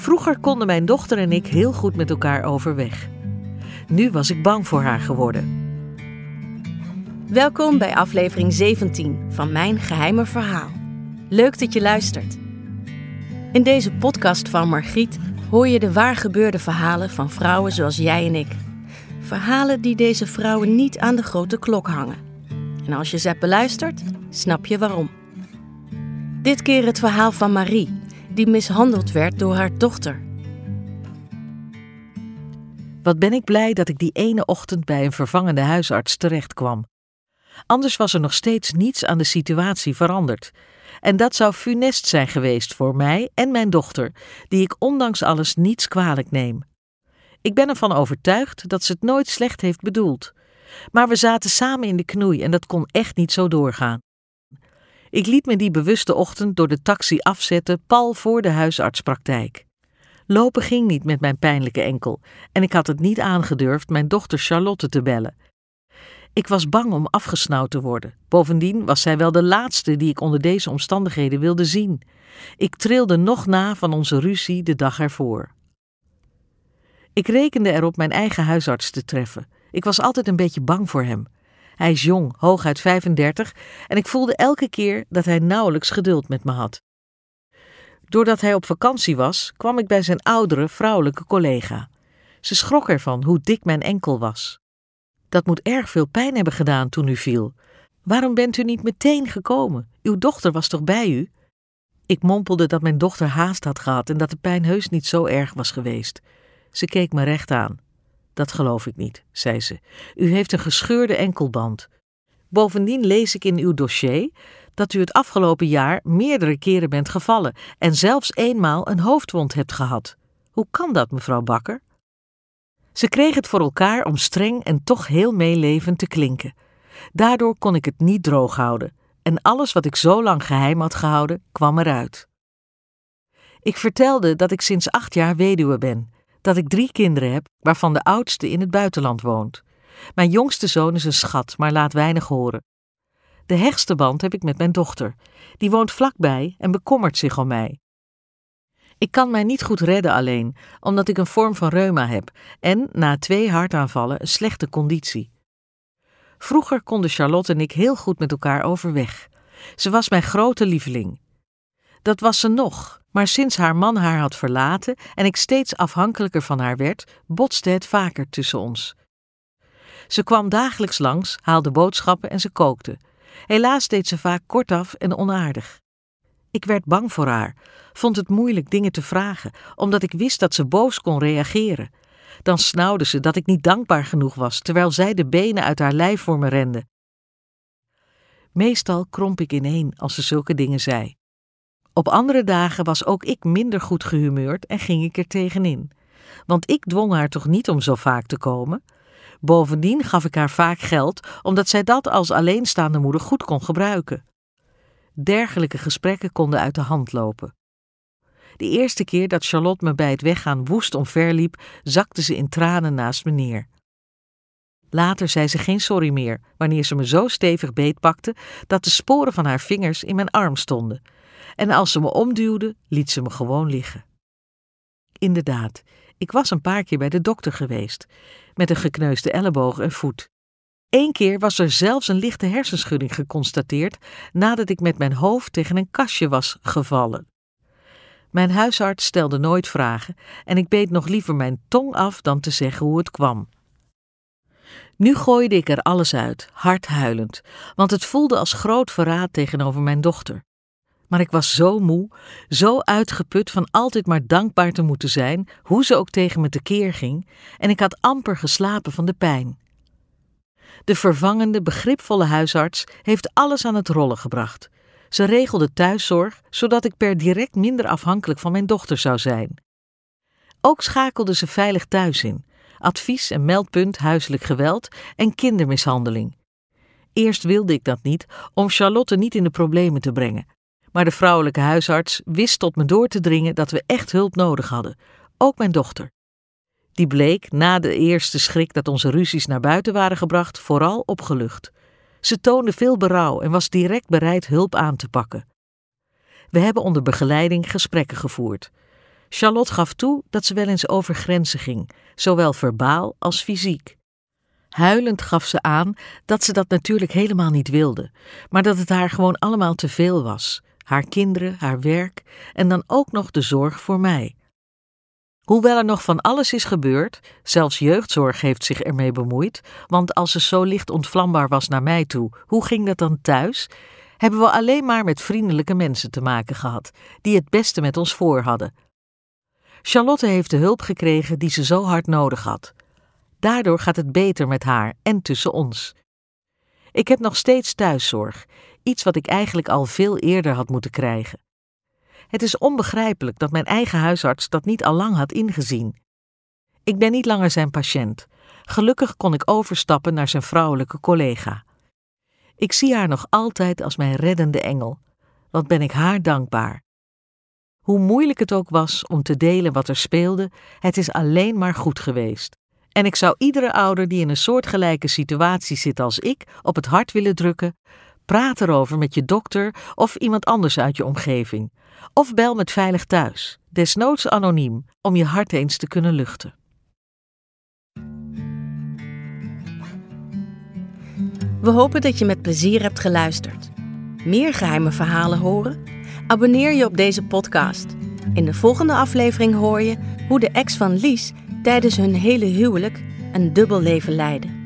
Vroeger konden mijn dochter en ik heel goed met elkaar overweg. Nu was ik bang voor haar geworden. Welkom bij aflevering 17 van Mijn Geheime Verhaal. Leuk dat je luistert. In deze podcast van Margriet hoor je de waargebeurde verhalen van vrouwen zoals jij en ik. Verhalen die deze vrouwen niet aan de grote klok hangen. En als je ze hebt beluisterd, snap je waarom. Dit keer het verhaal van Marie, die mishandeld werd door haar dochter. Wat ben ik blij dat ik die ene ochtend bij een vervangende huisarts terecht kwam. Anders was er nog steeds niets aan de situatie veranderd. En dat zou funest zijn geweest voor mij en mijn dochter, die ik ondanks alles niets kwalijk neem. Ik ben ervan overtuigd dat ze het nooit slecht heeft bedoeld. Maar we zaten samen in de knoei en dat kon echt niet zo doorgaan. Ik liet me die bewuste ochtend door de taxi afzetten, pal voor de huisartspraktijk. Lopen ging niet met mijn pijnlijke enkel en ik had het niet aangedurfd mijn dochter Charlotte te bellen. Ik was bang om afgesnauwd te worden. Bovendien was zij wel de laatste die ik onder deze omstandigheden wilde zien. Ik trilde nog na van onze ruzie de dag ervoor. Ik rekende erop mijn eigen huisarts te treffen. Ik was altijd een beetje bang voor hem. Hij is jong, hooguit 35, en ik voelde elke keer dat hij nauwelijks geduld met me had. Doordat hij op vakantie was, kwam ik bij zijn oudere vrouwelijke collega. Ze schrok ervan hoe dik mijn enkel was. Dat moet erg veel pijn hebben gedaan toen u viel. Waarom bent u niet meteen gekomen? Uw dochter was toch bij u? Ik mompelde dat mijn dochter haast had gehad en dat de pijn heus niet zo erg was geweest. Ze keek me recht aan. Dat geloof ik niet, zei ze. U heeft een gescheurde enkelband. Bovendien lees ik in uw dossier dat u het afgelopen jaar meerdere keren bent gevallen en zelfs eenmaal een hoofdwond hebt gehad. Hoe kan dat, mevrouw Bakker? Ze kreeg het voor elkaar om streng en toch heel meelevend te klinken. Daardoor kon ik het niet droog houden en alles wat ik zo lang geheim had gehouden kwam eruit. Ik vertelde dat ik sinds acht jaar weduwe ben dat ik drie kinderen heb, waarvan de oudste in het buitenland woont. Mijn jongste zoon is een schat, maar laat weinig horen. De hechtste band heb ik met mijn dochter. Die woont vlakbij en bekommert zich om mij. Ik kan mij niet goed redden alleen, omdat ik een vorm van reuma heb en na twee hartaanvallen een slechte conditie. Vroeger konden Charlotte en ik heel goed met elkaar overweg. Ze was mijn grote lieveling. Dat was ze nog, maar sinds haar man haar had verlaten en ik steeds afhankelijker van haar werd, botste het vaker tussen ons. Ze kwam dagelijks langs, haalde boodschappen en ze kookte. Helaas deed ze vaak kortaf en onaardig. Ik werd bang voor haar, vond het moeilijk dingen te vragen, omdat ik wist dat ze boos kon reageren. Dan snauwde ze dat ik niet dankbaar genoeg was, terwijl zij de benen uit haar lijf voor me rende. Meestal kromp ik ineen als ze zulke dingen zei. Op andere dagen was ook ik minder goed gehumeurd en ging ik er tegenin. Want ik dwong haar toch niet om zo vaak te komen? Bovendien gaf ik haar vaak geld, omdat zij dat als alleenstaande moeder goed kon gebruiken. Dergelijke gesprekken konden uit de hand lopen. De eerste keer dat Charlotte me bij het weggaan woest omverliep, zakte ze in tranen naast me neer. Later zei ze geen sorry meer, wanneer ze me zo stevig beetpakte dat de sporen van haar vingers in mijn arm stonden en als ze me omduwde, liet ze me gewoon liggen. Inderdaad, ik was een paar keer bij de dokter geweest, met een gekneusde elleboog en voet. Eén keer was er zelfs een lichte hersenschudding geconstateerd nadat ik met mijn hoofd tegen een kastje was gevallen. Mijn huisarts stelde nooit vragen en ik beet nog liever mijn tong af dan te zeggen hoe het kwam. Nu gooide ik er alles uit, hard huilend, want het voelde als groot verraad tegenover mijn dochter. Maar ik was zo moe, zo uitgeput van altijd maar dankbaar te moeten zijn, hoe ze ook tegen me tekeer ging, en ik had amper geslapen van de pijn. De vervangende, begripvolle huisarts heeft alles aan het rollen gebracht. Ze regelde thuiszorg, zodat ik per direct minder afhankelijk van mijn dochter zou zijn. Ook schakelde ze veilig thuis in, advies en meldpunt huiselijk geweld en kindermishandeling. Eerst wilde ik dat niet, om Charlotte niet in de problemen te brengen, maar de vrouwelijke huisarts wist tot me door te dringen dat we echt hulp nodig hadden, ook mijn dochter. Die bleek, na de eerste schrik dat onze ruzies naar buiten waren gebracht, vooral opgelucht. Ze toonde veel berouw en was direct bereid hulp aan te pakken. We hebben onder begeleiding gesprekken gevoerd. Charlotte gaf toe dat ze wel eens over grenzen ging, zowel verbaal als fysiek. Huilend gaf ze aan dat ze dat natuurlijk helemaal niet wilde, maar dat het haar gewoon allemaal te veel was: haar kinderen, haar werk en dan ook nog de zorg voor mij. Hoewel er nog van alles is gebeurd, zelfs jeugdzorg heeft zich ermee bemoeid, want als ze zo licht ontvlambaar was naar mij toe, hoe ging dat dan thuis? Hebben we alleen maar met vriendelijke mensen te maken gehad, die het beste met ons voor hadden. Charlotte heeft de hulp gekregen die ze zo hard nodig had. Daardoor gaat het beter met haar en tussen ons. Ik heb nog steeds thuiszorg, iets wat ik eigenlijk al veel eerder had moeten krijgen. Het is onbegrijpelijk dat mijn eigen huisarts dat niet al lang had ingezien. Ik ben niet langer zijn patiënt. Gelukkig kon ik overstappen naar zijn vrouwelijke collega. Ik zie haar nog altijd als mijn reddende engel. Wat ben ik haar dankbaar. Hoe moeilijk het ook was om te delen wat er speelde, het is alleen maar goed geweest. En ik zou iedere ouder die in een soortgelijke situatie zit als ik op het hart willen drukken: praat erover met je dokter of iemand anders uit je omgeving. Of bel met Veilig Thuis, desnoods anoniem, om je hart eens te kunnen luchten. We hopen dat je met plezier hebt geluisterd. Meer geheime verhalen horen? Abonneer je op deze podcast. In de volgende aflevering hoor je hoe de ex van Lies tijdens hun hele huwelijk een dubbel leven leidde.